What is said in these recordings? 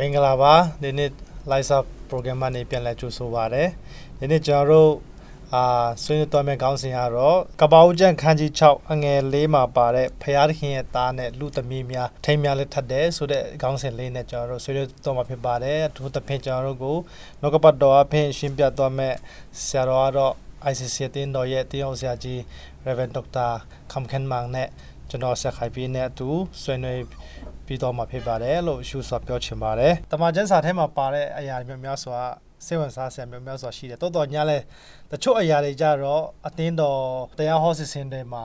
မင်္ဂလာပါဒီနေ့ live up program မှာနေပြန်လည်ကြိုဆိုပါရစေဒီနေ့ကျွန်တော်တို့အာဆွေးနွေးသွားမယ့်ခေါင်းစဉ်ကတော့ကပောက်ကျန်ခန်းကြီး6အငယ်လေးမှာပါတဲ့ဖရာသခင်ရဲ့သားနဲ့လူသမီးများထိမ်းများလက်ထပ်တယ်ဆိုတဲ့ခေါင်းစဉ်လေးနဲ့ကျွန်တော်တို့ဆွေးနွေးသွားမှာဖြစ်ပါတယ်အထူးသဖြင့်ကျွန်တော်တို့ကိုနောက်ကပတ်တော်အဖြစ်ရှင်းပြသွားမယ့်ဆရာတော်ကတော့ ICC တင်းတော်ရဲ့တရားဆရာကြီး Reverend Dr. Kham Khan Mang နဲ့ကျွန်တော်ဆက်ခိုင်ပြီးနဲ့အတူဆွေးနွေး ပြီးတော့မှာဖြစ်ပါတယ်လို့ရှုစွာပြောချင်ပါတယ်။တမန်ကျမ်းစာထဲမှာပါတဲ့အရာတွေများများစွာစိတ်ဝင်စားစရာများများစွာရှိတယ်။တိုးတော်ညာလဲတချို့အရာတွေကြတော့အတင်းတော်တရားဟောစစ်စင်တွေမှာ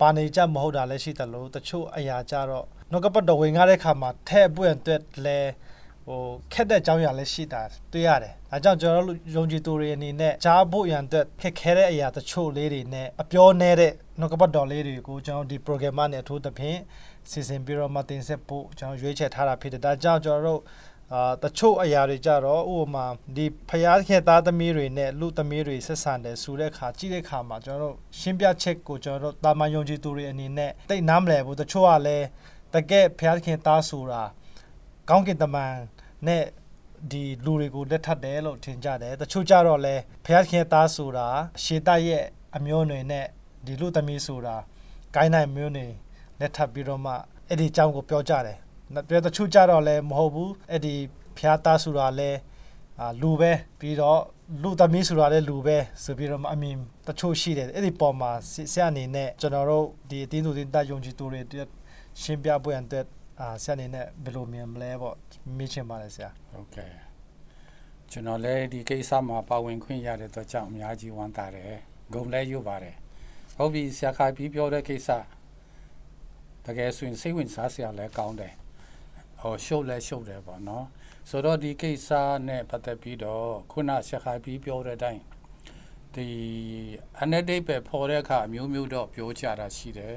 ပါနေကြမဟုတ်တာလည်းရှိတယ်လို့တချို့အရာကြတော့နှုတ်ကပတ်တော်ဝင်ကားတဲ့ခါမှာထဲ့ပွင့်အတွက်လဲ ဟိုခက်တဲ့အကြောင်းအရာလည်းရှိတာတွေ့ရတယ်။အဲကြောင့်ကျွန်တော်တို့ယုံကြည်သူတွေအနေနဲ့ကြားဖို့ရန်အတွက်ခက်ခဲတဲ့အရာတချို့လေးတွေနဲ့အပြောနေတဲ့နှုတ်ကပတ်တော်လေးတွေကိုကျွန်တော်ဒီ program နဲ့အထူးသဖြင့်စီစဉ်ပြီးတော့မတင်ဆက်ဖို့ကျွန်တော်ရွေးချယ်ထားတာဖြစ်တယ်ဒါကြောင့်ကျွန်တော်တို့အာတချို့အရာတွေကြတော့ဥပမာဒီဖျားခေသားသမီးတွေနဲ့လူသမီးတွေဆက်ဆံတယ်ဆိုတဲ့ခါကြည့်တဲ့ခါမှာကျွန်တော်တို့ရှင်းပြချက်ကိုကျွန်တော်တို့တာမန်ယုံကြည်သူတွေအနေနဲ့တိတ်နားမလဲဘူးတချို့ကလည်းတကယ်ဖျားခေသားဆိုတာကောင်းကင်တမန် နဲ့ဒီလူတွေကိုလက်ထပ်တယ်လို့ထင်ကြတယ်တချို့ကြတော့လဲဖျားခေသားဆိုတာရှေတရဲ့အမျိုးအနွယ်နဲ့ဒီလူသမီးဆိုတာကိုင်းနိုင်မျိုးနေလက်ထပ်ပြီးတော့မှအဲ့ဒီအကြောင်းကိုပြောကြတယ်ပြောတချို့ကြတော့လည်းမဟုတ်ဘူးအဲ့ဒီဖျားသားဆိုတာလည်းအာလူပဲပြီးတော့လူသမီးဆိုတာလည်းလူပဲဆိုပြီးတော့အမြင်တချို့ရှိတယ်အဲ့ဒီပုံမှာဆရာအနေနဲ့ကျွန်တော်တို့ဒီအတင်းသူတင်းတယုံကြည်သူတွေရှင်းပြပွင့်တဲ့ အာဆရာအနေနဲ့ဘယ်လိုမြင်မလဲပေါ့မေးချင်ပါတယ်ဆရာဟုတ်ကဲ့ကျွန်တော်လည်းဒီကိစ္စမှာပါဝင်ခွင့်ရတဲ့အတွက်ကြောင့်အများကြီးဝမ်းသာတယ်ဂုဏ်လည်းယူပါတယ်ဟုတ်ပြီဆရာခိုင်ပြီးပြောတဲ့ကိစ္စတကယ်ဆိုရင်စိတ်ဝင်စားစရာလည်းကောင်းတယ်ဟောရှုပ်လည်းရှုပ်တယ်ပေါ့နော်ဆိုတော့ဒီကိစ္စနဲ့ပတ်သက်ပြီးတော့ခုနဆက်ခိုင်ပြီးပြောတဲ့အတိုင်းဒီအနတိတ်ပဲပေါ်တဲ့အခါအမျိုးမျိုးတော့ပြောကြတာရှိတယ်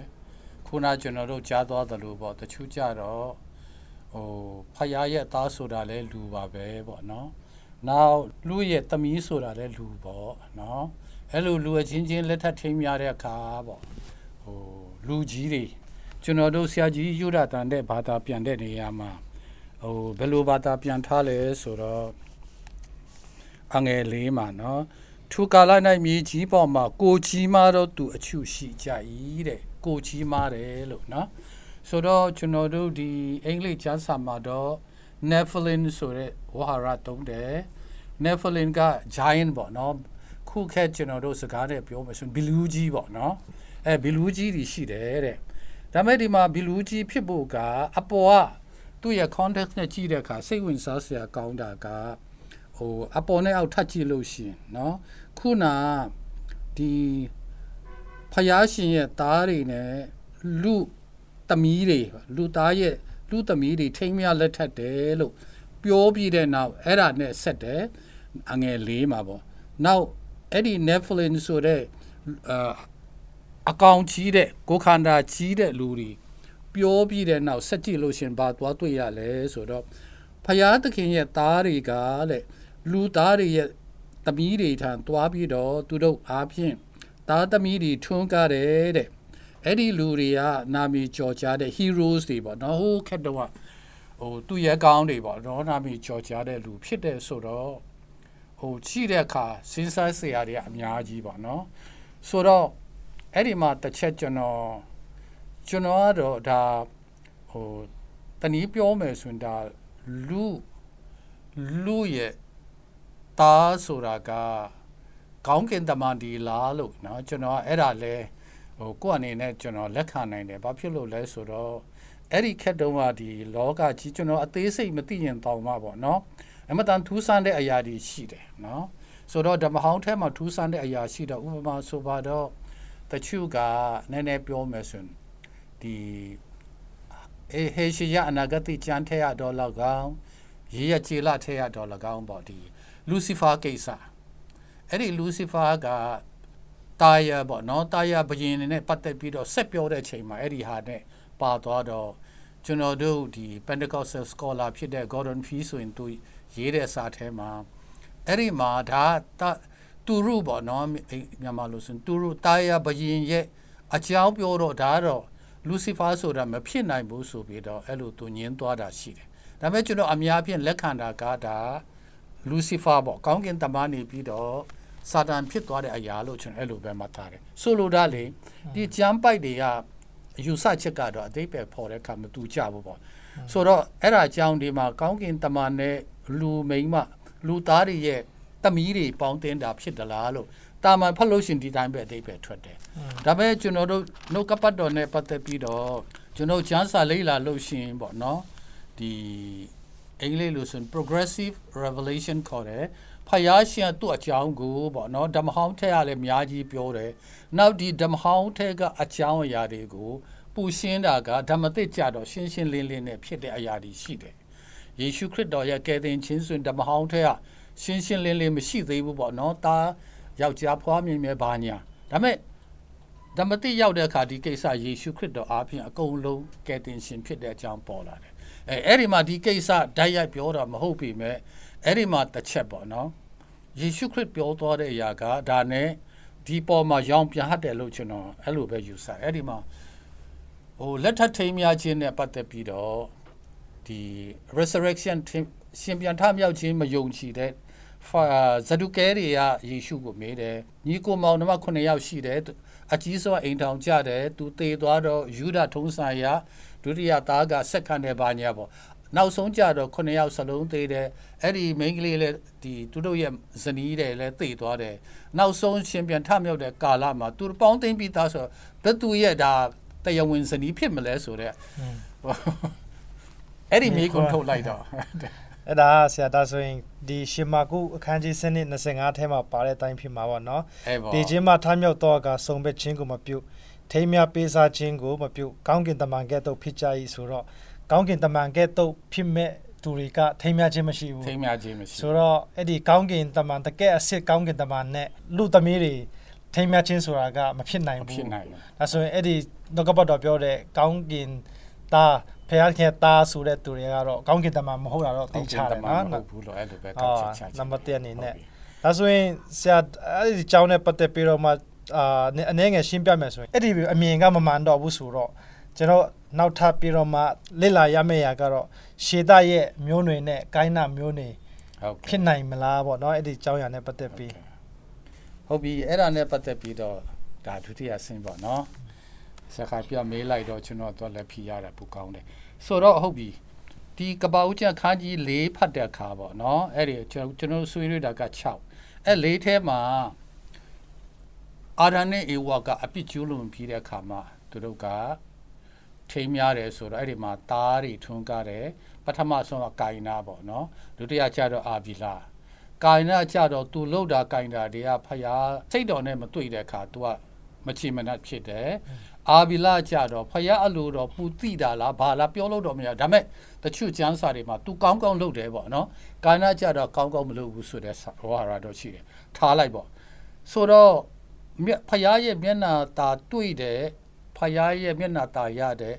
ခုနကျွန်တော်တို့ကြားသွားသလိုပေါ့တချို့ကြတော့ဟိုဖယားရဲ့သားဆိုတာလည်းလူပါပဲပေါ့နော်နောက်လူရဲ့သမီးဆိုတာလည်းလူပေါ့နော်အဲ့လိုလူအချင်းချင်းလက်ထပ်ထိမ်းများတဲ့အခါပေါ့ဟိုလူကြီးတွေကျွန်တော်တို့ဆရာကြီးယူရတန်တဲ့ဘာသာပြန်တဲ့နေရာမှာဟိုဘယ်လိုဘာသာပြန်ထားလဲဆိုတော့အငယ်လေးမှာနော်ထူကာလ၌မြေကြီးပေါ်မှာကိုကြီးမားတော့သူအချူရှိကြ၏တဲ့ ကိုကြီးမားတယ်လို့နော်ဆိုတော့ကျွန်တော်တို့ဒီအင်္ဂလိပ်ကျမ်းစာမှာတော့ Nephilim ဆိုတဲ့ဝါဟာရသုံးတယ် Nephilim က giant ပေါ့နော်ခုခက်ကျွန်တော်တို့စကားနဲ့ပြောမယ်ဆိုရင်ဘီလူးကြီးပေါ့နော်အဲဘီလူးကြီးတွေရှိတယ်တဲ့ဒါမဲ့ဒီမှာဘီလူးကြီးဖြစ်ဖို့ကအပေါ်ကသူ့ရဲ့ context နဲ့ကြည့်တဲ့အခါစိတ်ဝင်စားစရာကောင်းတာကဟိုအပေါ်နဲ့အောက်ထပ်ကြည့်လို့ရှိရင်เนาะခုနဒီ ဖယားရှင်ရဲ့သားတွေနဲ့လူသမီးတွေလူသားရဲ့လူသမီးတွေထိမ့်မြလက်ထက်တယ်လို့ပြောပြီးတဲ့နောက်အဲ့ဒါနဲ့ဆက်တယ်အငယ်လေးမှာပေါ့နောက်အဲ့ဒီ Netflix ဆိုတဲ့အကောင်ကြီးတဲ့ကိုခန္ဓာကြီးတဲ့လူတွေပြောပြီးတဲ့နောက်ဆက်ကြည့်လို့ရှင်ဘာသွားတွေ့ရလဲဆိုတော့ဖယားသခင်ရဲ့သားတွေကတဲ့လူသားတွေရဲ့သမီးတွေထံသွားပြီးတော့သူတို့အားဖြင့် သားသမီးတွေထွန်းကားတယ်တဲ့အဲ့ဒီလူတွေကနာမည်ကျော်ကြားတဲ့ heroes တွေပေါ့နော်ဟိုခက်တော့ဟိုသူရဲကောင်းတွေပေါ့နော်နာမည်ကျော်ကြားတဲ့လူဖြစ်တဲ့ဆိုတော့ဟိုချိတဲ့အခါစဉ်းစားစရာတွေအများကြီးပေါ့နော်ဆိုတော့အဲ့ဒီမှာတစ်ချက်ကျွန်တော်ကျွန်တော်ကတော့ဒါဟိုတနည်းပြောမယ်ဆိုရင်ဒါလူလူရဲ့သားဆိုတာက ကောင်းကင်တမန်ဒီလားလို့เนาะကျွန်တော်အဲ့ဒါလဲဟိုကိုယ့်အနေနဲ့ကျွန်တော်လက်ခံနိုင်တယ်ဘာဖြစ်လို့လဲဆိုတော့အဲ့ဒီခက်တုံးကဒီလောကကြီးကျွန်တော်အသေးစိတ်မသိရင်တောင်မှပေါ့เนาะအမတန်ထူးဆန်းတဲ့အရာတွေရှိတယ်เนาะဆိုတော့ဓမ္မဟောင်းထဲမှာထူးဆန်းတဲ့အရာရှိတော့ဥပမာဆိုပါတော့တချို့ကနည်းနည်းပြောမယ်ဆိုရင်ဒီအေဟေရှိယအနာဂတိကြံထဲရတော့လောက်ကောင်ရေရချေလာထဲရတော့လောက်ကောင်ပေါ့ဒီလူစီဖာကိစ္စ အဲ့ဒီလူစီဖာကတာယာပေါ့နော်တာယာဘယင်နဲ့ပတ်သက်ပြီးတော့ဆက်ပြောတဲ့ချိန်မှာအဲ့ဒီဟာနဲ့ပါသွားတော့ကျွန်တော်တို့ဒီ Pentecostal scholar ဖြစ်တဲ့ Gordon Fee ဆိုရင်သူရေးတဲ့စာထဲမှာအဲ့ဒီမှာဒါတူရုပေါ့နော်မြန်မာလို့ဆိုရင်တူရုတာယာဘယင်ရဲ့အကြောင်းပြောတော့ဒါတော့လူစီဖာဆိုတာမဖြစ်နိုင်ဘူးဆိုပြီးတော့အဲ့လိုသူညင်းသွားတာရှိတယ်ဒါပေမဲ့ကျွန်တော်အများဖြင့်လက်ခံတာကဒါလူစီဖာပေါ့ကောင်းကင်တမန်နေပြီးတော့ စာတန်ဖြစ်သွားတဲ့အရာလို့ကျွန်တော်အဲ့လိုပဲမှတ်ထားတယ်ဆိုလိုတာလေဒီကြမ်းပိုက်တွေကယူဆချက်ကတော့အသေးပဲပေါ်တဲ့အခါမတူကြဘူးပေါ့ဆိုတော့အဲ့ဒါအကြောင်းဒီမှာကောင်းကင်တမန်နဲ့လူမိန်းမလူသားတွေရဲ့တမီးတွေပေါင်းတင်တာဖြစ်သလားလို့တာမန်ဖတ်လို့ရှင်ဒီတိုင်းပဲအသေးပဲထွက်တယ်ဒါပေမဲ့ကျွန်တော်တို့နှုတ်ကပတ်တော်နဲ့ပတ်သက်ပြီးတော့ကျွန်တော်ကျမ်းစာလေ့လာလို့ရှင်ပေါ့နော်ဒီအင်္ဂလိပ်လိုဆိုရင် progressive revelation ခေါ်တယ် ဖယားရှင်သူ့အကြောင်းကိုပေါ့နော်ဓမ္မဟောင်းထက်ကလည်းအများကြီးပြောတယ်နောက်ဒီဓမ္မဟောင်းထက်ကအကြောင်းအရာတွေကိုပူရှင်းတာကဓမ္မသစ်ကြတော့ရှင်းရှင်းလင်းလင်းနဲ့ဖြစ်တဲ့အရာတွေရှိတယ်ယေရှုခရစ်တော်ရဲ့ကယ်တင်ခြင်းဆိုရင်ဓမ္မဟောင်းထက်ကရှင်းရှင်းလင်းလင်းမရှိသေးဘူးပေါ့နော်တာယောက်ျားဖွားမြင်မြဲဘာညာဒါပေမဲ့ဓမ္မတိရောက်တဲ့အခါဒီကိစ္စယေရှုခရစ်တော်အားဖြင့်အကုန်လုံးကယ်တင်ရှင်ဖြစ်တဲ့အကြောင်းပေါ်လာတယ်အဲအဲ့ဒီမှာဒီကိစ္စဓာတ်ရိုက်ပြောတာမဟုတ်ပြီမဲ့အဲ့ဒီမှာတစ်ချက်ပေါ့နော် ယေရှုခရစ်ပြောသွားတဲ့အရာကဒါနဲ့ဒီပေါ်မှာရောင်ပြန်ဟတ်တယ်လို့ကျွန်တော်အဲ့လိုပဲယူဆအဲ့ဒီမှာဟိုလက်ထပ်ထိမ်းများခြင်းနဲ့ပတ်သက်ပြီးတော့ဒီ resurrection ရှင်ပြန်ထမြောက်ခြင်းမယုံကြည်တဲ့ဇဒုကဲတွေကယေရှုကိုမေးတယ်ညီကိုမောင်နှမ9ယောက်ရှိတယ်အကြီးဆုံးအိမ်ထောင်ကြတယ်သူသေသွားတော့ယူဒထုံးဆိုင်ရာဒုတိယသားကဆက်ခံတယ်ဘာညာပေါ့ နောက်ဆုံးကြတော့9ယောက်စလုံးသေးတယ်အဲ့ဒီမိန်းကလေးလည်းဒီသူတို့ရဲ့ဇနီးတယ်လည်းသေသွားတယ်နောက်ဆုံးရှင်ပြန်ထမြောက်တဲ့ကာလမှာသူပေါင်းသိမ့်ပြီးသားဆိုဘယ်သူရဲ့ဒါတရားဝင်ဇနီးဖြစ်မလဲဆိုတော့အဲ့ဒီမိကုံထုတ်လိုက်တော့အဲ့ဒါဆရာဒါဆိုရင်ဒီရှင်မာကုအခန်းကြီးစနစ်25ထဲမှာပါတဲ့အတိုင်းဖြစ်မှာပေါ့နော်အဲ့ပေါ့ဒီချင်းမှာထားမြောက်တော့ကစုံဘက်ချင်းကိုမပြုတ်ထိမ်းမြပေးစားခြင်းကိုမပြုတ်ကောင်းကင်တမန်ကဲ့သို့ဖြစ်ကြ၏ဆိုတော့ ကောင်းကင်တမန်ကဲ့သို့ဖြစ်မဲ့သူတွေကထိမ်းမြခြင်းမရှိဘူးထိမ်းများခြင်းမရှိဆိုတော့အဲ့ဒီကောင်းကင်တမန်တကယ်အစ်စ်ကောင်းကင်တမန်နဲ့လူသမီးတွေထိမ်းမြခြင်းဆိုတာကမဖြစ်နိုင်မဘူးဖြစ်နိုင်ဘူးဒါဆိုရင်အဲ့ဒီနောက်ကပတ်တော်ပြောတဲ့ကောင်းကင်သားဖခင်သားဆိုတဲ့သူတွေကတော့ကောင်းကင်တမန်မဟုတ်တာတော့သိချတယ်နော်မဟုတ်ဘူးလို့အဲ့လိုပဲအာကောက်ချက်ချချနံပါတ်1အနေနဲ့ဒါဆိုရင်ဆရာအဲ့ဒီကြောင်းနဲ့ပတ်သက်ပြီးတော့မှအာအနေငယ်ရှင်းပြမယ်ဆိုရင်အဲ့ဒီအမြင်ကမမှန်တော့ဘူးဆိုတော့ကျွန်တော် နောက်ထပ်ပြီးတော့မှလစ်လာရမယ့်ရာကတော့ရှေဒရဲ့မျိုးနွယ်နဲ့ကိုင်းနာမျိုးနွယ်ဟုတ်ကဲ့ဖြစ်နိုင်မလားပေါ့နော်အဲ့ဒီကြောင်းရာနဲ့ပတ်သက်ပြီးဟုတ်ပြီအဲ့ဒါနဲ့ပတ်သက်ပြီးတော့ဒါဒုတိယဆင်းပေါ့နော်စခါပြမေးလိုက်တော့ကျွန်တော်တော့လည်းဖြီးရတာပူကောင်းတယ်ဆိုတော့ဟုတ်ပြီဒီကပ္ပဦးကျန်ခန်းကြီး၄ဖတ်တဲ့အခါပေါ့နော်အဲ့ဒီကျွန်တော်ကျွန်တော်ဆွေးနွေးတာက6အဲ့၄ထဲမှာအာရန်နဲ့အေဝါကအပြစ်ကျူးလွန်ပြီးတဲ့အခါမှာသူတို့က ထိမ်းများတယ်ဆိုတော့အဲ့ဒီမှာသားတွေထွန်းကားတယ်ပထမဆုံးကကိုင်နာပေါ့နော်ဒုတိယကျတော့အာဗီလာကိုင်နာကျတော့သူလှုပ်တာကိုင်တာတွေကဖယားစိတ်တော်နဲ့မတွေ့တဲ့အခါ तू ကမချီမနှက်ဖြစ်တယ်အာဗီလာကြတော့ဖယားအလိုတော့ပူတိတာလားဘာလားပြောလို့တော့မရဒါမဲ့တချို့ကျမ်းစာတွေမှာ तू ကောင်းကောင်းလုပ်တယ်ပေါ့နော်ကာနာကြတော့ကောင်းကောင်းမလုပ်ဘူးဆိုတဲ့ဟောရတော့ရှိတယ်ထားလိုက်ပေါ့ဆိုတော့ဖယားရဲ့မျက်နာသာတွေ့တဲ့ ယ်ဖယားရဲ့မျက်နာตาရတဲ့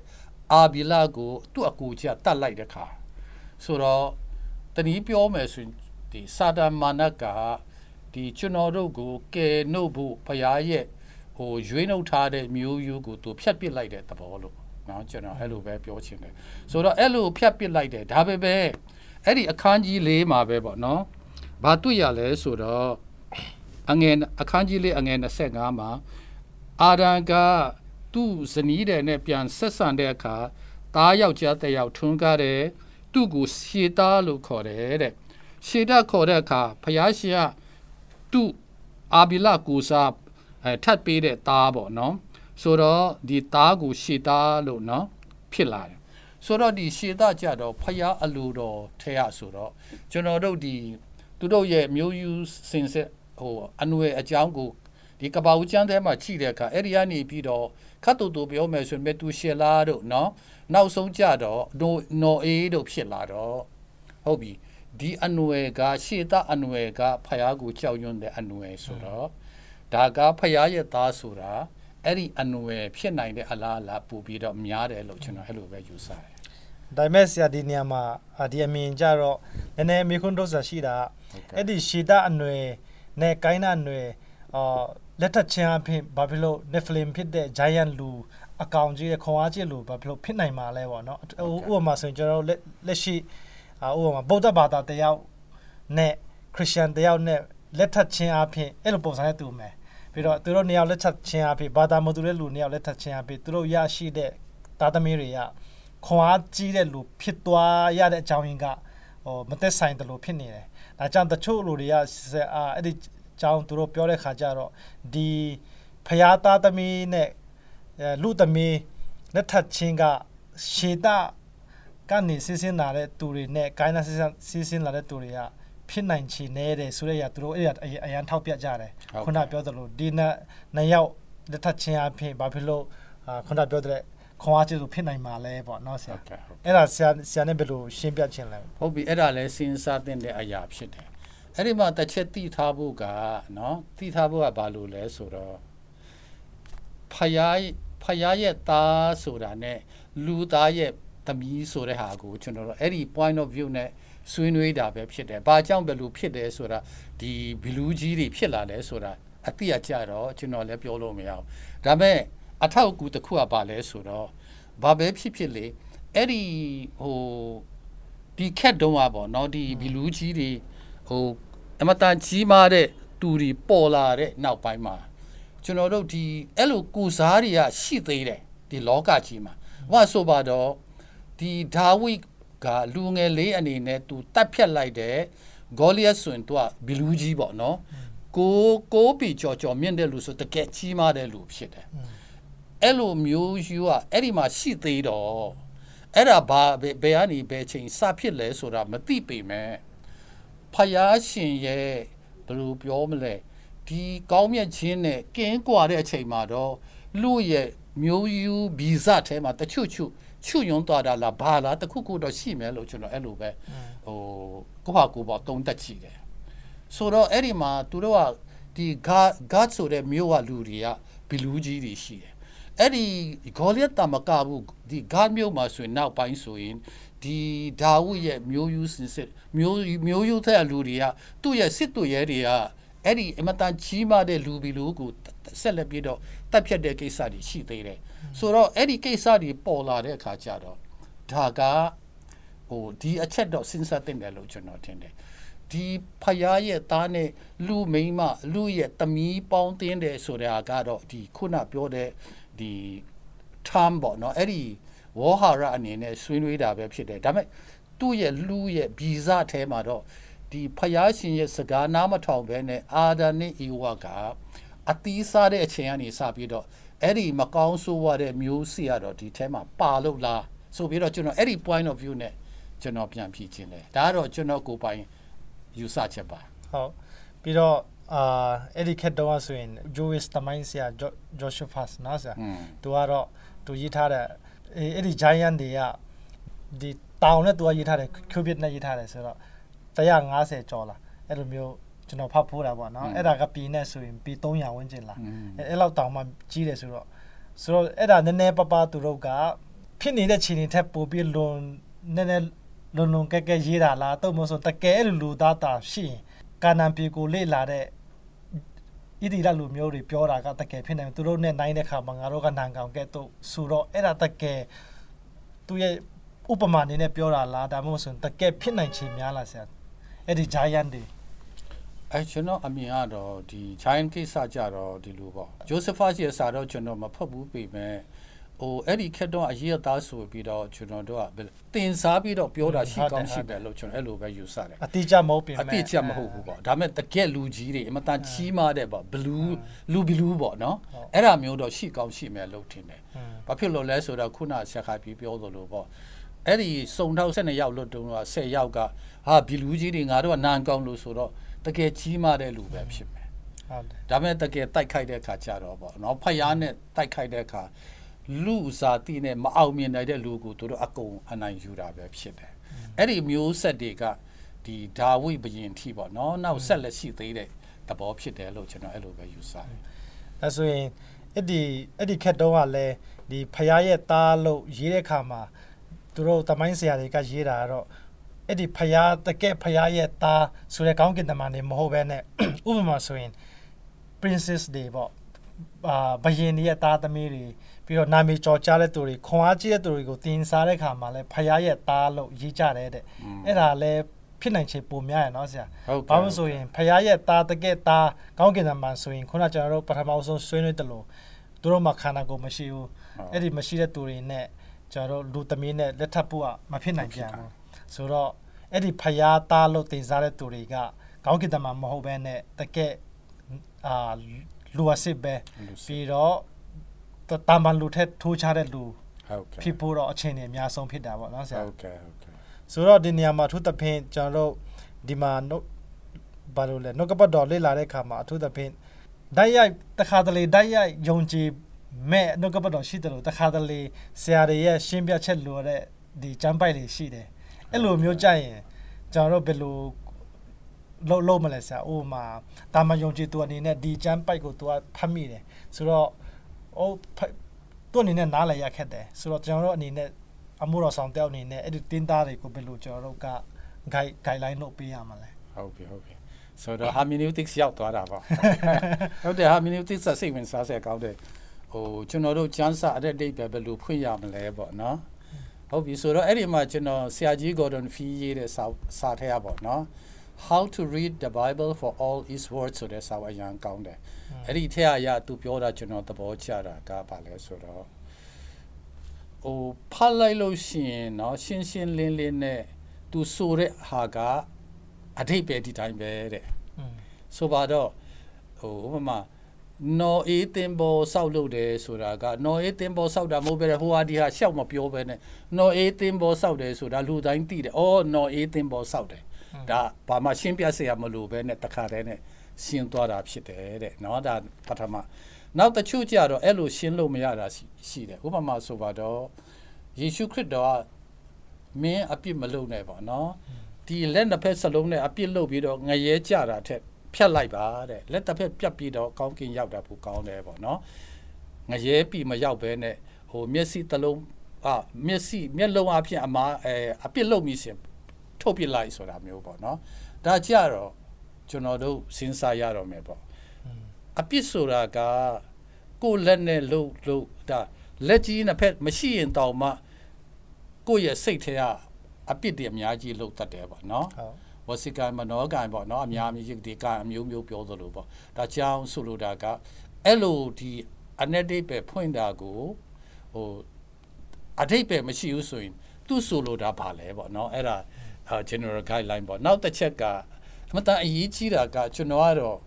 အာဘီလာကိုသူ့အကူကြီးကတတ်လိုက်တဲ့ခါဆိုတော့တနည်းပြောမယ်ဆိုရင် ဒီစာတမာနကဒီကျွန်တော်တို့ကိုကယ်နှုတ်ဖို့ဘုရားရဲ့ဟိုရွေးနှုတ်ထားတဲ့မျိုးယူကိုသူဖြတ်ပစ်လိုက်တဲ့သဘောလို့เนาะကျွန်တော်အဲ့လိုပဲပြောချင်တယ်ဆိုတော့အဲ့လိုဖြတ်ပစ်လိုက်တယ်ဒါပဲပဲအဲ့ဒီအခန်းကြီးလေးမှာပဲပေါ့နော်ဘာတွေ့ရလဲဆိုတော့အငယ်အခန်းကြီးလေးအငယ်25မှာအာရန်က သူ့ဇနီးတဲ့နဲ့ပြန်ဆက်ဆံတဲ့အခါသားယောက်ျားတစ်ယောက်ထွန်းကားတယ်သူ့ကိုရှေသားလို့ခေါ်တယ်တဲ့ရှေဒခေါ်တဲ့အခါဖယားရှင်ကသူ့အာဘီလကိုစားအဲထပ်ပေးတဲ့သားပေါ့နော်ဆိုတော့ဒီသားကိုရှေသားလို့နော်ဖြစ်လာတယ်ဆိုတော့ဒီရှေသားကြတော့ဖယားအလိုတော်ထဲရဆိုတော့ကျွန်တော်တို့ဒီသူတို့ရဲ့မျိုးယူစင်စစ်ဟိုအနွယ်အကြောင်းကို ဒီကပ္ပဦးကျမ်းထဲမှာချိတဲ့အခါအဲ့ဒီကနေပြီးတော့ခတ်တူတူပြောမယ်ဆိုရင်မေတူရှေလာတို့နော်နောက်ဆုံးကြတော့နိုနော်အေးတို့ဖြစ်လာတော့ဟုတ်ပြီဒီအနွယ်ကရှေတအနွယ်ကဖယားကိုကြောက်ရွံ့တဲ့အနွယ်ဆိုတော့ဒါကဖယားရဲ့သားဆိုတာအဲ့ဒီအနွယ်ဖြစ်နိုင်တဲ့အလားအလာပူပြီးတော့များတယ်လို့ကျွန်တော်အဲ့လိုပဲယူဆတယ်ဒါပေမဲ့ဆရာဒီနေရာမှာအာဒီအမြင်ကြတော့နည်းနည်းမေခွန်းတော့ဆရာရှိတာကဟုတ်ကဲ့အဲ့ဒီရှေဒအနွယ်နဲ့ကိုင်းနာအနွယ်အာ လက်ထပ်ချင်းအဖြစ်ဘာဖြစ်လို့ Nephilim ဖြစ်တဲ့ giant လူအကောင်ကြီးရဲ့ခွန်အားကြီးလူဘာဖြစ်လို့ဖြစ်နိုင်မှာလဲပေါ့နော်ဥပမာဆိုရင်ကျွန်တော်တို့လက်လက်ရှိအာဥပမာဗုဒ္ဓဘာသာတယောက်နဲ့ခရစ်ယာန်တယောက်နဲ့လက်ထပ်ခြင်းအဖြစ်အဲ့လိုပုံစံနဲ့တူမယ်ပြီးတော့သူတို့နှစ်ယောက်လက်ထပ်ခြင်းအဖြစ်ဘာသာမတူတဲ့လူနှစ်ယောက်လက်ထပ်ခြင်းအဖြစ်သူတို့ရရှိတဲ့သားသမီးတွေကခွန်အားကြီးတဲ့လူဖြစ်သွားရတဲ့အကြောင်းရင်းကဟိုမသက်ဆိုင်တယ်လို့ဖြစ်နေတယ်ဒါကြောင့်တချို့လူတွေကအာအဲ့ဒီ ကြောင်းသူတို့ပြောတဲ့ခါကျတော့ဒီဖျားသားသမီးနဲ့လူသမီးလက်ထပ်ခြင်းကရှေတာကနေဆင်းဆင်းလာတဲ့သူတွေနဲ့ကိုင်းနာဆင်းဆင်းဆင်းလာတဲ့သူတွေကဖြစ်နိုင်ချေနေတယ်ဆိုတဲ့အရာသူတို့အဲ့ဒါအရန်ထောက်ပြကြတယ်ခုနပြောသလိုဒီနှစ်နှစ်ယောက်လက်ထပ်ခြင်းအဖြစ်ဘာဖြစ်လို့ခုနပြောတဲ့ခွန်အားကျေးဇူးဖြစ်နိုင်မှာလဲပေါ့နော်ဆရာအဲ့ဒါဆရာဆရာနဲ့ဘယ်လိုရှင်းပြခြင်းလဲဟုတ်ပြီအဲ့ဒါလဲစဉ်းစားတဲ့အရာဖြစ်တယ် အဲ့ဒီမှာတစ်ချက်သိထားဖို့ကနော်သိထားဖို့ကဘာလို့လဲဆိုတော့ဖယားဖယားရဲ့သားဆိုတာ ਨੇ လူသားရဲ့သမီးဆိုတဲ့ဟာကိုကျွန်တော်တို့အဲ့ဒီ point of view နဲ့ဆွေးနွေးတာပဲဖြစ်တယ်။ဘာကြောင့်ဘယ်လိုဖြစ်တယ်ဆိုတာဒီဘီလူးကြီးတွေဖြစ်လာလဲဆိုတာအတိအကျတော့ကျွန်တော်လည်းပြောလို့မရဘူး။ဒါပေမဲ့အထောက်အကူတစ်ခုကဘာလဲဆိုတော့ဘာပဲဖြစ်ဖြစ်လေအဲ့ဒီဟိုဒီခက်တုံးอ่ะပေါ့เนาะဒီဘီလူးကြီးတွေ ဟိုအမတန်ကြီးမားတဲ့တူတွေပေါ်လာတဲ့နောက်ပိုင်းမှာကျွန်တော်တို့ဒီအဲ့လိုကိုစားတွေကရှိသေးတယ်ဒီလောကကြီးမှာဟောဆိုပါတော့ဒီဒါဝိကလူငယ်လေးအနေနဲ့သူတတ်ဖြတ်လိုက်တဲ့ဂေါလိယတ်ဆိုရင်သူကဘီလူးကြီးပေါ့နော်ကိုကိုပီကြော်ကြော်မြင့်တဲ့လူဆိုတကယ်ကြီးမားတဲ့လူဖြစ်တယ်အဲ့လိုမျိုးယူကအဲ့ဒီမှာရှိသေးတော့အဲ့ဒါဘာဘယ်ကနေဘယ်ချိန်စဖြစ်လဲဆိုတာမသိပေမဲ့ ဖယားရှင်ရဲ့ဘယ်လိုပြောမလဲဒီကောင်းမြတ်ခြင်းနဲ့ကင်းကွာတဲ့အချိန်မှာတော့လူရဲ့မျိုးယူဗီဇထဲမှာတချို့ချို့ချွယွန်းသွားတာလားဘာလားတခုခုတော့ရှိမယ်လို့ကျွန်တော်အဲ့လိုပဲဟိုကိုဟာကိုပေါ့တုံးတက်ချီတယ်ဆိုတော့အဲ့ဒီမှာသူတို့ကဒီဂါဂတ်ဆိုတဲ့မျိုးကလူတွေကဘီလူးကြီးတွေရှိတယ်အဲ့ဒီဂေါလျက်တာမကဘူးဒီဂါမျိုးမှာဆိုရင်နောက်ပိုင်းဆိုရင် ဒီဒါဝုရဲ့မျိုးယူစင်စစ်မျိုးမျိုးယူတဲ့လူတွေကသူ့ရဲ့စစ်သူရဲတွေကအဲ့ဒီအမတန်ကြီးမားတဲ့လူဘီလူကိုဆက်လက်ပြီးတော့တက်ဖြတ်တဲ့ကိစ္စတွေရှိသေးတယ်ဆိုတော့အဲ့ဒီကိစ္စတွေပေါ်လာတဲ့အခါကျတော့ဒါကဟိုဒီအချက်တော့စဉ်းစားတင်တယ်လို့ကျွန်တော်ထင်တယ်ဒီဖယားရဲ့သားနဲ့လူမိန်းမလူရဲ့တမီးပေါင်းတင်းတယ်ဆိုတဲ့ဟာကတော့ဒီခုနပြောတဲ့ဒီ term ပေါ့နော်အဲ့ဒီ ဝေါ်ဟာရအနေနဲ့ဆွေးနွေးတာပဲဖြစ်တယ်ဒါပေမဲ့သူ့ရဲ့လူရဲ့ဗီဇထဲမှာတော့ဒီဖယားရှင်ရဲ့စကားနားမထောင်ဘဲနဲ့အာဒန်နဲ့ဤဝကအတီးစားတဲ့အချိန်ကနေစပြီးတော့အဲ့ဒီမကောင်းဆိုးရတဲ့မျိုးစီကတော့ဒီထဲမှာပါလို့လားဆိုပြီးတော့ကျွန်တော်အဲ့ဒီ point of view နဲ့ကျွန်တော်ပြန်ဖြေခြင်းတယ်ဒါကတော့ကျွန်တော်ကိုပိုင်ယူဆချက်ပါဟုတ်ပြီးတော့အာအဲ့ဒီခက်တော့ဆိုရင် Jewish တမိုင်းဆရာ Joshua နော်ဆရာသူကတော့သူရေးထားတဲ့ အဲ့ဒီ giant တွေကဒီတောင်နဲ့သူကရေးထားတယ် cubit နဲ့ရေးထားတယ်ဆိုတော့150ကျော်လာအဲ့လိုမျိုးကျွန်တော်ဖတ်ဖို့တာပေါ့နော်အဲ့ဒါကပြည်နဲ့ဆိုရင်ပြည်300ဝန်းကျင်လာအဲ့လောက်တောင်မှကြီးတယ်ဆိုတော့ဆိုတော့အဲ့ဒါနည်းနည်းပပသူတို့ကဖြစ်နေတဲ့ခြေနေထက်ပိုပြီးလွန်နည်းနည်းလွန်လွန်ကဲကဲရေးတာလားတော့မဆိုတကယ်လူသားတာရှိရင်ကာနံပြေကိုလေ့လာတဲ့ ဣတိလလူမျိုးတွေပြောတာကတကယ်ဖြစ်နေသူတို့နဲ့နိုင်တဲ့ခါမှာငါတို့ကနန်ကောင်ကဲ့သို့ဆိုတော့အဲ့ဒါတကယ်သူရဲ့ဥပမာအနေနဲ့ပြောတာလားဒါမှမဟုတ်ဆိုတကယ်ဖြစ်နိုင်ချေများလားဆရာအဲ့ဒီ giant တွေအဲကျွန်တော်အမြင်ကတော့ဒီ giant ကိစ္စကြတော့ဒီလိုပေါ့ Josephus ရဲ့စာတော့ကျွန်တော်မဖတ်ဘူးပေမဲ့ ဟိုအဲ့ဒီခက်တော့အရေးအသားဆိုပြီးတော့ကျွန်တော်တို့ကတင်စားပြီးတော့ပြောတာရှိကောင်းရှိတယ်လို့ကျွန်တော်အဲ့လိုပဲယူဆတယ်အတိအကျမဟုတ်ပြင်မဲ့အတိအကျမဟုတ်ဘူးပေါ့ဒါမဲ့တကက်လူကြီးတွေအမတန်ချီးမားတဲ့ပေါ့ဘလူးလူဘလူးပေါ့နော်အဲ့ဒါမျိုးတော့ရှိကောင်းရှိမယ်လို့ထင်တယ်ဘာဖြစ်လို့လဲဆိုတော့ခုနဆက်ခါပြီးပြောသလိုပေါ့အဲ့ဒီစုံထောက်12ယောက်လွတ်တုံးတော့10ယောက်ကဟာဘီလူကြီးတွေငါတို့ကနန်ကောင်းလို့ဆိုတော့တကယ်ကြီးမားတဲ့လူပဲဖြစ်မယ်ဟုတ်တယ်ဒါပေမဲ့တကယ်တိုက်ခိုက်တဲ့အခါကျတော့ပေါ့နော်ဖယားနဲ့တိုက်ခိုက်တဲ့အခါ လူစားတိနဲ့မအောင်မြင်နိုင်တဲ့လူကိုတို့အကုန်အနိုင်ယူတာပဲဖြစ်တယ်အဲ့ဒီမျိုးဆက်တွေကဒီဒါဝိဘယင်ထိပေါ့နော်နောက်ဆက်လက်ရှိသေးတဲ့သဘောဖြစ်တယ်လို့ကျွန်တော်အဲ့လိုပဲယူဆတယ်အဲဆိုရင်အဲ့ဒီအဲ့ဒီခက်တုံးကလည်းဒီဖယားရဲ့သားလို့ရေးတဲ့ခါမှာသူတို့တမိုင်းဆရာတွေကရေးတာကတော့အဲ့ဒီဖယားတကယ်ဖယားရဲ့သားဆိုတဲ့ကောင်းကင်တမန်တွေမဟုတ်ဘဲနဲ့ဥပမာဆိုရင် princess တွေပေါ့အာဘယင်ရဲ့သားသမီးတွေ ပြီးတော့နာမည်ကျော်ကြားတဲ့သူတွေခွန်အားကြီးတဲ့သူတွေကိုတင်စားတဲ့ခါမှာလဲဖရားရဲ့သားလို့ရေးကြတယ်တဲ့အဲ့ဒါလဲဖြစ်နိုင်ချေပုံများရနော်ဆရာဟုတ်ကဲ့ဘာလို့ဆိုရင်ဖရားရဲ့သားတကယ်သားကောင်းကင်သမန်ဆိုရင်ခုနကျွန်တော်တို့ပထမဆုံးဆွေးနွေးတယ်လို့သူတို့မှာခန္ဓာကိုယ်မရှိဘူးအဲ့ဒီမရှိတဲ့သူတွေနဲ့ကျွန်တော်တို့လူသမီးနဲ့လက်ထပ်ဖို့ကမဖြစ်နိုင်ပြန်ဘူးဆိုတော့အဲ့ဒီဖရားသားလို့တင်စားတဲ့သူတွေကကောင်းကင်သမန်မဟုတ်ဘဲနဲ့တကယ်အာလူအစ်စ်ပဲပြီးတော့ တာမန်လူထက်ထိုးချတဲ့လူဟုတ်ကဲ့ဖြစ်ဖို့တော့အချိန်နဲ့အများဆုံးဖြစ်တာပေါ့နော်ဆရာဟုတ်ကဲ့ဟုတ်ကဲ့ဆိုတော့ဒီနေရာမှာအထူးသဖြင့်ကျွန်တော်တို့ဒီမှာနှုတ်ဘာလို့လဲနှုတ်ကပတ်တော်လေ့လာတဲ့အခါမှာအထူးသဖြင့်ဓာတ်ရိုက်တခါတလေဓာတ်ရိုက်ယုံကြည်မဲ့နှုတ်ကပတ်တော်ရှိတယ်လို့တခါတလေဆရာတွေရဲ့ရှင်းပြချက်လိုတဲ့ဒီကျမ်းပိုက်တွေရှိတယ်အဲ့လိုမျိုးကြရင်ကျွန်တော်တို့ဘယ်လိုလုံးလုံးမလဲဆရာဥပမာတာမန်ယုံကြည်သူအနေနဲ့ဒီကျမ်းပိုက်ကိုသူကဖတ်မိတယ်ဆိုတော့ အိုးဖတ်သူအနေနဲ့နားလည်ရခက်တယ်ဆိုတော့ကျွန်တော်တို့အနေနဲ့အမှုတော်ဆောင်တယောက်အနေနဲ့အဲ့ဒီတင်းသားတွေကိုဘယ်လိုကျွန်တော်တို့က guide guideline လုပ်ပေးရမှာလဲဟုတ်ပြီဟုတ်ပြီဆိုတော့ hermeneutics ရောက်သွားတာပေါ့ဟုတ်တယ် hermeneutics စိတ်ဝင်စားစရာကောင်းတယ်ဟိုကျွန်တော်တို့ကျမ်းစာအတဲ့ဒိတ်ပဲဘယ်လိုဖွင့်ရမလဲပေါ့နော်ဟုတ်ပြီဆိုတော့အဲ့ဒီမှာကျွန်တော်ဆရာကြီး Gordon Fee ရေးတဲ့စာစာထဲရပေါ့နော် how to read the bible for all its words ဆိုတဲ့စာအရန်ကောင်းတယ်အဲ့ဒီထဲအရသူပြောတာကျွန်တော်သဘောကျတာကဘာလဲဆိုတော့ဟိုဖတ်လိုက်လို့ရှိရင်เนาะရှင်းရှင်းလင်းလင်းနဲ့သူဆိုတဲ့ဟာကအထိပ္ပယ်ဒီတိုင်းပဲတဲ့ อืม ဆိုပါတော့ဟိုဥပမာနော်အေးတင်ဘောစောက်လုပ်တယ်ဆိုတာကနော်အေးတင်ဘောစောက်တာမဟုတ်ပဲဟိုဟာဒီဟာရှောက်မပြောပဲနဲ့နော်အေးတင်ဘောစောက်တယ်ဆိုတာလူတိုင်းသိတယ်။အော်နော်အေးတင်ဘောစောက်တယ်။ ဒါဘာမှရှင်းပြเสียမလို့ပဲနဲ့တခါတည်းနဲ့ရှင်းသွားတာဖြစ်တယ်တဲ့။နော်ဒါပထမနောက်တစ်ချို့ကြတော့အဲ့လိုရှင်းလို့မရတာရှိရှိတယ်။ဥပမာဆိုပါတော့ယေရှုခရစ်တော်ကမင်းအပြစ်မလုပ်နဲ့ပေါ့နော်။ဒီလက်နှစ်ဖက်စလုံးနဲ့အပြစ်လုပ်ပြီးတော့ငရဲကြတာထက်ဖြတ်လိုက်ပါတဲ့လက်တစ်ဖက်ပြတ်ပြီးတော့ကောင်းကင်ရောက်တာပိုကောင်းတယ်ပေါ့နော်ငရဲပြီမရောက်ဘဲနဲ့ဟိုမျက်စိတစ်လုံးအာမျက်စိမျက်လုံးအဖြစ်အမားအဲအပြစ်လုပ်မိစဉ် ထုတ်ပြလိုက်ဆိုတာမျိုးပေါ့နော်ဒါကြတော့ကျွန်တော်တို့စဉ်းစားရတော့မယ်ပေါ့အပြစ်ဆိုတာကကိုယ်လက်နဲ့လှုပ်လှုပ်ဒါလက်ကြီးနှစ်ဖက်မရှိရင်တောင်မှကိုယ့်ရဲ့စိတ်ထဲကအပြစ်တွေအများကြီးလှုပ်တတ်တယ်ပေါ့နော်ဟုတ်ဝစီကံမနောကံပေါ့နော်အများကြီးဒီကံအမျိုးမျိုးပြောသလိုပေါ့ဒါကြောင့်ဆိုလိုတာကအဲ့လိုဒီအနက်ဒိတ်ပဲဖွင့်တာကိုဟိုအထိတ်ပဲမရှိဘူးဆိုရင်သူဆိုလိုတာပါလဲပေါ့နော်အဲ့ဒါ general guideline ပေါ့နောက်တစ်ချက်ကအမတန်အရေးကြီးတာကကျွန်တော်ကတော့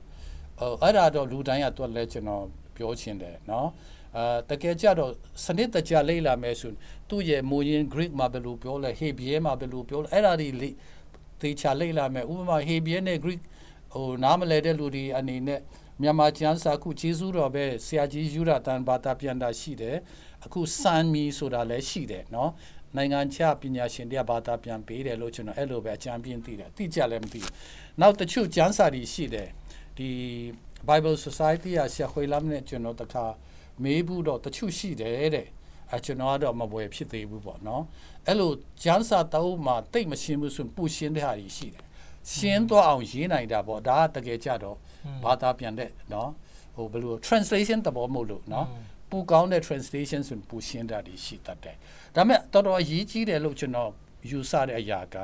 ဟိုအဲ့ဒါတော့လူတိုင်းကတော့လဲကျွန်တော်ပြောချင်တယ်နော်အာတကယ်ကြတော့စနစ်တကျလေ့လာမယ်ဆိုသူ့ရဲ့မူရင်း Greek မှာဘယ်လိုပြောလဲ Hebrew မှာဘယ်လိုပြောလဲအဲ့ဒါတွေလေသေချာလေ့လာမယ်ဥပမာ Hebrew နဲ့ Greek ဟိုနားမလဲတဲ့လူတွေအနေနဲ့မြန်မာကျမ်းစာခုဂျေဇုတော်ပဲဆရာကြီးယူရတန်ဘာသာပြန်တာရှိတယ်အခုစံမီဆိုတာလည်းရှိတယ်เนาะ နိုင်ငံခြားပညာရှင်တွေကဘာသာပြန်ပေးတယ်လို့ကျွန်တော်အဲ့လိုပဲအကြံပြင်းသိတယ်သိကြလည်းမသိဘူးနောက်တချို့ကျမ်းစာတွေရှိတယ်ဒီ Bible Society ကဆရာခွေလမ်းနဲ့ကျွန်တော်တခါမေးဘူးတော့တချို့ရှိတယ်တဲ့အဲကျွန်တော်ကတော့မပွဲဖြစ်သေးဘူးပေါ့နော်အဲ့လိုကျမ်းစာတောင်းမှတိတ်မရှင်းဘူးဆိုရင်ပူရှင်းတဲ့ဟာကြီးရှိတယ်ရှင်းသွားအောင်ရေးနိုင်တာပေါ့ဒါကတကယ်ကြတော့ဘာသာပြန်တဲ့နော်ဟိုဘယ်လို translation တဘောမဟုတ်လို့နော် ပူကောင်းတဲ့ translation ဆိုပူရှင်းတာတွေရှိတတ်တယ်ဒါပေမဲ့တော်တော်အရေးကြီးတယ်လို့ကျွန်တော်ယူဆတဲ့အရာက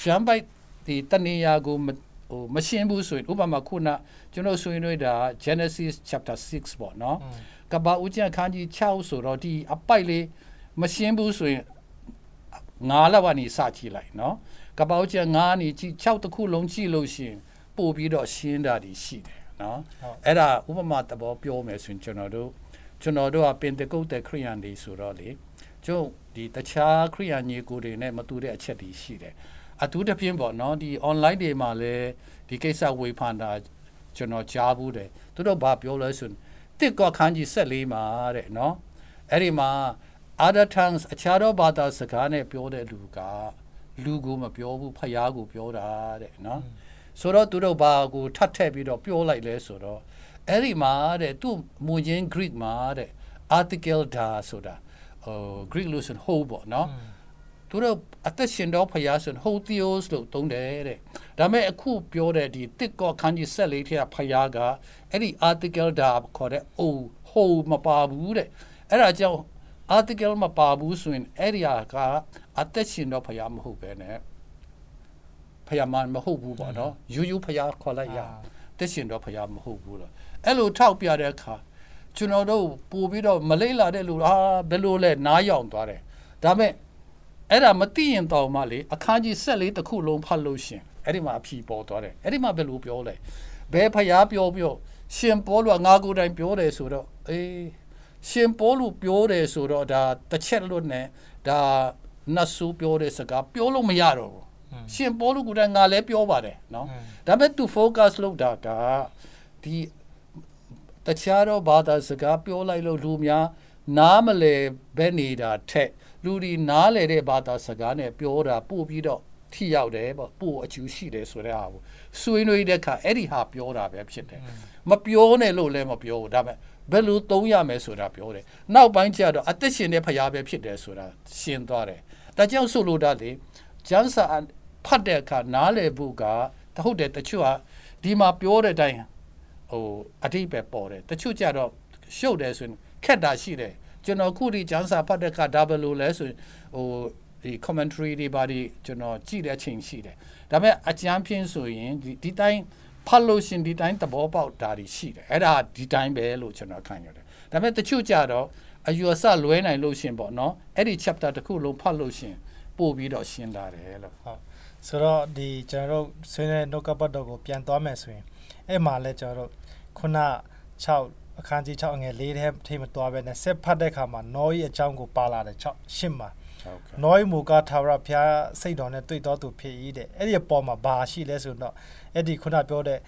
ကျမ်းပိုက်ဒီတဏှာကိုမဟိုမရှင်းဘူးဆိုရင်ဥပမာခုနကျွန်တော်ဆွေးနွေးတာ Genesis chapter 6ပေါ့နော်ကပ္ပဦးကျမ်းခန်းကြီး6ဆိုတော့ဒီအပိုက်လေးမရှင်းဘူးဆိုရင်ငါးလောက်ကနေစကြည့်လိုက်နော်ကပ္ပဦးကျမ်းငါးနေကြည့်6တစ်ခုလုံးကြည့်လို့ရှိရင်ပို့ပြီးတော့ရှင်းတာတွေရှိတယ်နော်အဲ့ဒါဥပမာသဘောပြောမယ်ဆိုရင်ကျွန်တော်တို့ ကျွန်တော်တို့ကပင်တကုတ်တဲ့ခရိယန်တွေဆိုတော့လေကျုပ်ဒီတခြားခရိယန်ညီကိုတွေနဲ့မတူတဲ့အချက်တွေရှိတယ်အထူးသဖြင့်ပေါ့နော်ဒီ online တွေမှာလည်းဒီကိစ္စဝေဖန်တာကျွန်တော်ကြားဘူးတယ်သူတို့ဘာပြောလဲဆိုရင်တစ်ကောခန်းကြီး14မှာတဲ့နော်အဲ့ဒီမှာ other tongues အခြားသောဘာသာစကားနဲ့ပြောတဲ့လူကလူကိုမပြောဘူးဖယားကိုပြောတာတဲ့နော်ဆိုတော့သူတို့ဘာကိုထပ်ထည့်ပြီးတော့ပြောလိုက်လဲဆိုတော့ အဲ့ဒီမှာတဲ့သူ့မူရင်း Greek မှာတဲ့ article da ဆိုတာဟို Greek လို့ဆိုရင် hold ပေါ့နော်သူတို့အသက်ရှင်တော့ဖယားဆိုရင် hold theos လို့သုံးတယ်တဲ့ဒါပေမဲ့အခုပြောတဲ့ဒီတစ်ကောခန်းကြီးဆက်လေးထဲကဖယားကအဲ့ဒီ article da ခေါ်တဲ့ o hold မပါဘူးတဲ့အဲ့ဒါကြောင့် article မပါဘူးဆိုရင်အဲ့ဒီဟာကအသက်ရှင်တော့ဖျားမဟုတ်ပဲနဲ့ဖျားမမဟုတ်ဘူးပေါ့နော်ယူယူဖျားခေါ်လိုက်ရ သက်ရှင်တော့ဖျားမဟုတ်ဘူးလို့အဲ့လိုထောက်ပြတဲ့အခါကျွန်တော်တို့ပို့ပြီးတော့မလေးလာတဲ့လူဟာဘယ်လိုလဲနားယောင်သွားတယ်ဒါပေမဲ့အဲ့ဒါမသိရင်တော့မှလေအခန်းကြီးဆက်လေးတစ်ခုလုံးဖတ်လို့ရှင်အဲ့ဒီမှာအဖြီပေါ်သွားတယ်အဲ့ဒီမှာဘယ်လိုပြောလဲဘယ်ဖျားပြောပြောရှင်ပေါ်လို့ငါကိုယ်တိုင်ပြောတယ်ဆိုတော့အေးရှင်ပေါ်လို့ပြောတယ်ဆိုတော့ဒါတစ်ချက်လွတ်နဲ့ဒါနတ်ဆူပြောတဲ့စကားပြောလို့မရတော့ဘူး ရှင်ပေါ်လို့ကိုယ်တိုင်ငါလည်းပြောပါတယ်နော်ဒါပေမဲ့ to focus လုပ်တာကဒီတခြားတော့ဘာသာစကားပြောလိုက်လို့လူများနားမလဲဘဲနေတာထက်လူဒီနားလဲတဲ့ဘာသာစကားနဲ့ပြောတာပို့ပြီးတော့ထိရောက်တယ်ပေါ့ပို့အကျူရှိတယ်ဆိုတဲ့ဟာကိုဆွေးနွေးတဲ့အခါအဲ့ဒီဟာပြောတာပဲဖြစ်တယ်မပြောနဲ့လို့လည်းမပြောဘူးဒါပေမဲ့ဘယ်လိုသုံးရမယ်ဆိုတာပြောတယ်နောက်ပိုင်းကျတော့အသက်ရှင်တဲ့ဖရားပဲဖြစ်တယ်ဆိုတာရှင်းသွားတယ်ဒါကြောင့်ဆိုလိုတာလေကျမ်းစာ ဖတ်တဲ့အခါနားလည်ဖို့ကဟုတ်တယ်တချို့ကဒီမှာပြောတဲ့အတိုင်းဟိုအတိတ်ပဲပေါ်တယ်တချို့ကြတော့ရှုပ်တယ်ဆိုရင်ခက်တာရှိတယ်ကျွန်တော်ခုဒီကျမ်းစာဖတ်တဲ့အခါဒါဘယ်လိုလဲဆိုရင်ဟိုဒီ commentary တွေပါဒီကျွန်တော်ကြည့်တဲ့အချိန်ရှိတယ်ဒါပေမဲ့အကျမ်းဖြင်းဆိုရင်ဒီဒီတိုင်းဖတ်လို့ရှင်ဒီတိုင်းသဘောပေါက်တာတွေရှိတယ်အဲ့ဒါဒီတိုင်းပဲလို့ကျွန်တော်ခံရတယ်ဒါပေမဲ့တချို့ကြတော့အယူအဆလွဲနိုင်လို့ရှင်ပေါ့နော်အဲ့ဒီ chapter တစ်ခုလုံးဖတ်လို့ရှင်ပို့ပြီးတော့ရှင်းတာတယ်လို့ဟုတ် ဆိုတော့ဒီကျွန်တော်တို့ဆွေးနွေးနှုတ်ကပတ်တော်ကိုပြန်သွားမယ်ဆိုရင်အဲ့မှာလဲကျွန်တော်တို့ခုန6အခန်းကြီး6အငယ်4ထဲထိမသွားပဲနဲ့ဆက်ဖတ်တဲ့အခါမှာနောဤအကြောင်းကိုပါလာတယ်6ရှင်းမှာနောဤမူကထာဝရဘုရားစိတ်တော်နဲ့တွေ့တော်သူဖြစ်၏တဲ့အဲ့ဒီအပေါ်မှာဘာရှိလဲဆိုတော့အဲ့ဒီခုနပြောတဲ့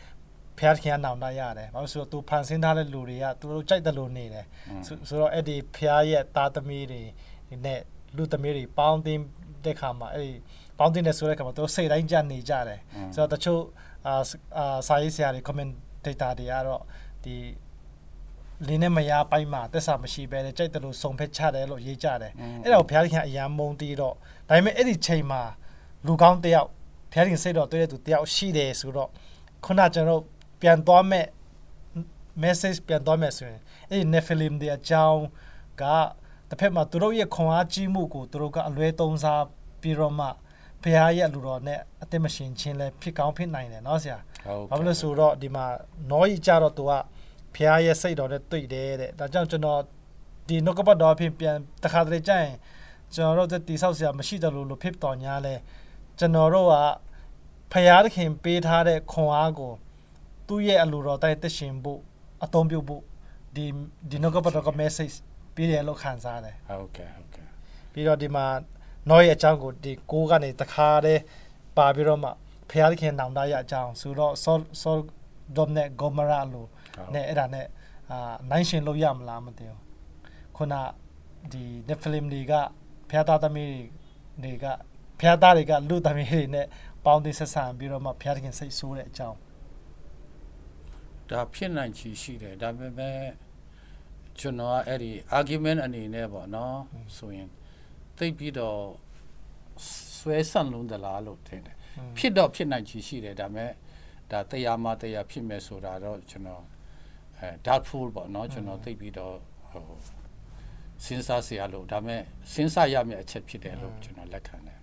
ဖျားခင်ကနောင်တရတယ်ဘာလို့ဆိုတော့သူဖန်ဆင်းထားတဲ့လူတွေကသူတို့ကြိုက်တယ်လို့နေတယ်ဆိုတော့အဲ့ဒီဖျားရဲ့သားသမီးတွေနဲ့လူသမီးတွေပေါင်းတင်တဲ့ခါမှာအဲ့ဒီ ပေါင်းတင်တဲ့ဆိုတဲ့ခါမှာသူတို့စိတ်တိုင်းကြနေကြတယ်ဆိုတော့တချို့အာစာရေးဆရာတွေ comment data တွေကတော့ဒီလင်းနဲ့မရပိုင်းမှာသက်စာမရှိပဲကြိုက်တယ်လို့စုံဖက်ချတယ်လို့ရေးကြတယ်အဲ့ဒါကိုဘုရားခင်အရန်မုံတီးတော့ဒါပေမဲ့အဲ့ဒီချိန်မှာလူကောင်းတယောက်ဘုရားခင်စိတ်တော်တွေ့တဲ့သူတယောက်ရှိတယ်ဆိုတော့ခုနကျွန်တော်ပြန်သွားမဲ့ message ပြန်သွားမဲ့ဆိုရင်အဲ့ဒီ Nephilim တွေအကြောင်းကတစ်ဖက်မှာသူတို့ရဲ့ခွန်အားကြီးမှုကိုသူတို့ကအလွဲသုံးစားပြီးတော့မှ ဘုရားရဲ့လူတော်နဲ့အသက်မရှင်ချင်းလဲဖြစ်ကောင်းဖြစ်နိုင်တယ်เนาะဆရာဘာလို့လဲဆိုတော့ဒီမှာနောကြီးကြတော့သူကဖះရဲ့စိတ်တော်နဲ့တွေ့တယ်တဲ့ဒါကြောင့်ကျွန်တော်ဒီနှုတ်ကပတ်တော်အဖြစ်ပြန်တခါတလေကြာရင်ကျွန်တော်တို့တိဆောက်စရာမရှိတယ်လို့လို့ဖြစ်တော်ညာလဲကျွန်တော်တို့ကဖះသခင်ပေးထားတဲ့ခွန်အားကိုသူ့ရဲ့အလိုတော်တိုင်းသက်ရှင်ဖို့အသုံးပြုဖို့ဒီဒီနှုတ်ကပတ်တော်က message ပေးတယ်လို့ခံစားတယ်ဟုတ်ကဲ့ဟုတ်ကဲ့ပြီးတော့ဒီမှာ နောရဲ့အကြောင်းကိုဒီကိုးကနေတခါတည်းပါပြီးတော့မှဖះသခင်နောင်တရအကြောင်းဆိုတော့ sol sol dom နဲ့ gomara လို့နဲ့အဲ့ဒါနဲ့အာနိုင်ရှင်လို့ရမလားမသိဘူးခုနဒီ Netflix တွေကဖျားသားသမီးတွေကဖျားသားတွေကလူသမီးတွေနဲ့ပေါင်းသိဆက်ဆံပြီးတော့မှဖျားတခင်စိတ်ဆိုးတဲ့အကြောင်းဒါဖြစ်နိုင်ချီရှိတယ်ဒါပေမဲ့ကျွန်တော်ကအဲ့ဒီ argument အနေနဲ့ပေါ့နော်ဆိုရင် သိပြီးတော့ဆွဲဆန့်လုံးသလားလို့ထင်တယ်ဖြစ်တော့ဖြစ်နိုင်ချီရှိတယ်ဒါပေမဲ့ဒါတရားမှတရားဖြစ်မယ်ဆိုတာတော့ကျွန်တော်အဲ doubtful ပေါ့เนาะကျွန်တော်သိပြီးတော့ဟိုစဉ်းစားစရာလို့ဒါပေမဲ့စဉ်းစားရမယ့်အချက်ဖြစ်တယ်လို့ကျွန်တော်လက်ခံတယ်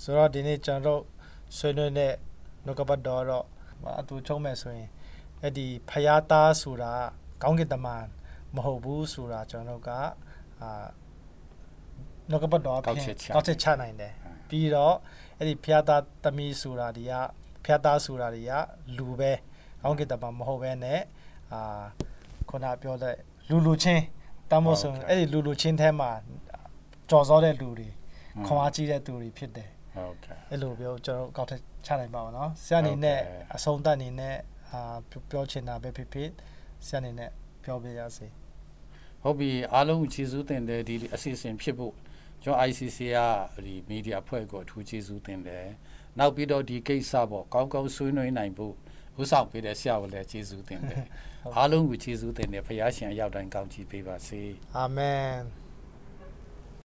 ဆိုတော့ဒီနေ့ကျွန်တော်ဆွေးနွေးတဲ့နှုတ်ကပတ်တော်တော့အတူချုံးမဲ့ဆိုရင်အဲ့ဒီဖယားသားဆိုတာကောင်းကင်တမန်မဟုတ်ဘူးဆိုတာကျွန်တော်ကအာ နှုတ်ကပတ်တော်ဖြင့်ကောက်ချက်ချနိုင်တယ်ပြီးတော့အဲ့ဒီဖယားသားသမီးဆိုတာဒီကဖယားသားဆိုတာတွေကလူပဲကောင်းကင်တမန်မဟုတ်ဘဲနဲ့အာခုနပြောတဲ့လူလူချင်းတမို့ဆိုအဲ့ဒီလူလူချင်းထဲမှာကြော်စောတဲ့လူတွေခွန်အားကြီးတဲ့သူတွေဖြစ်တယ်ဟုတ်ကဲ့အဲ့လိုပြောကျွန်တော်ကောက်ထချနိုင်ပါအောင်နော်ဆရာအနေနဲ့အဆုံးသတ်အနေနဲ့အာပြောချင်တာပဲဖြစ်ဖြစ်ဆရာအနေနဲ့ပြောပြရစီဟုတ်ပြီအားလုံးကျေးဇူးတင်တယ်ဒီအစီအစဉ်ဖြစ်ဖို့ ကျွန်တော် ICC ကဒီမီဒီယာဖွဲ့ကိုအထူးကျေးဇူးတင်တယ်နောက်ပြီးတော့ဒီကိစ္စပေါ့ကောင်းကောင်းဆွေးနွေးနိုင်ဖို့ဥဆောင်ပေးတဲ့ဆရာကိုလည်းကျေးဇူးတင်တယ်အားလုံးကိုကျေးဇူးတင်တယ်ဖခင်ရှင်အရောက်တိုင်းကောင်းချီးပေးပါစေအာမင်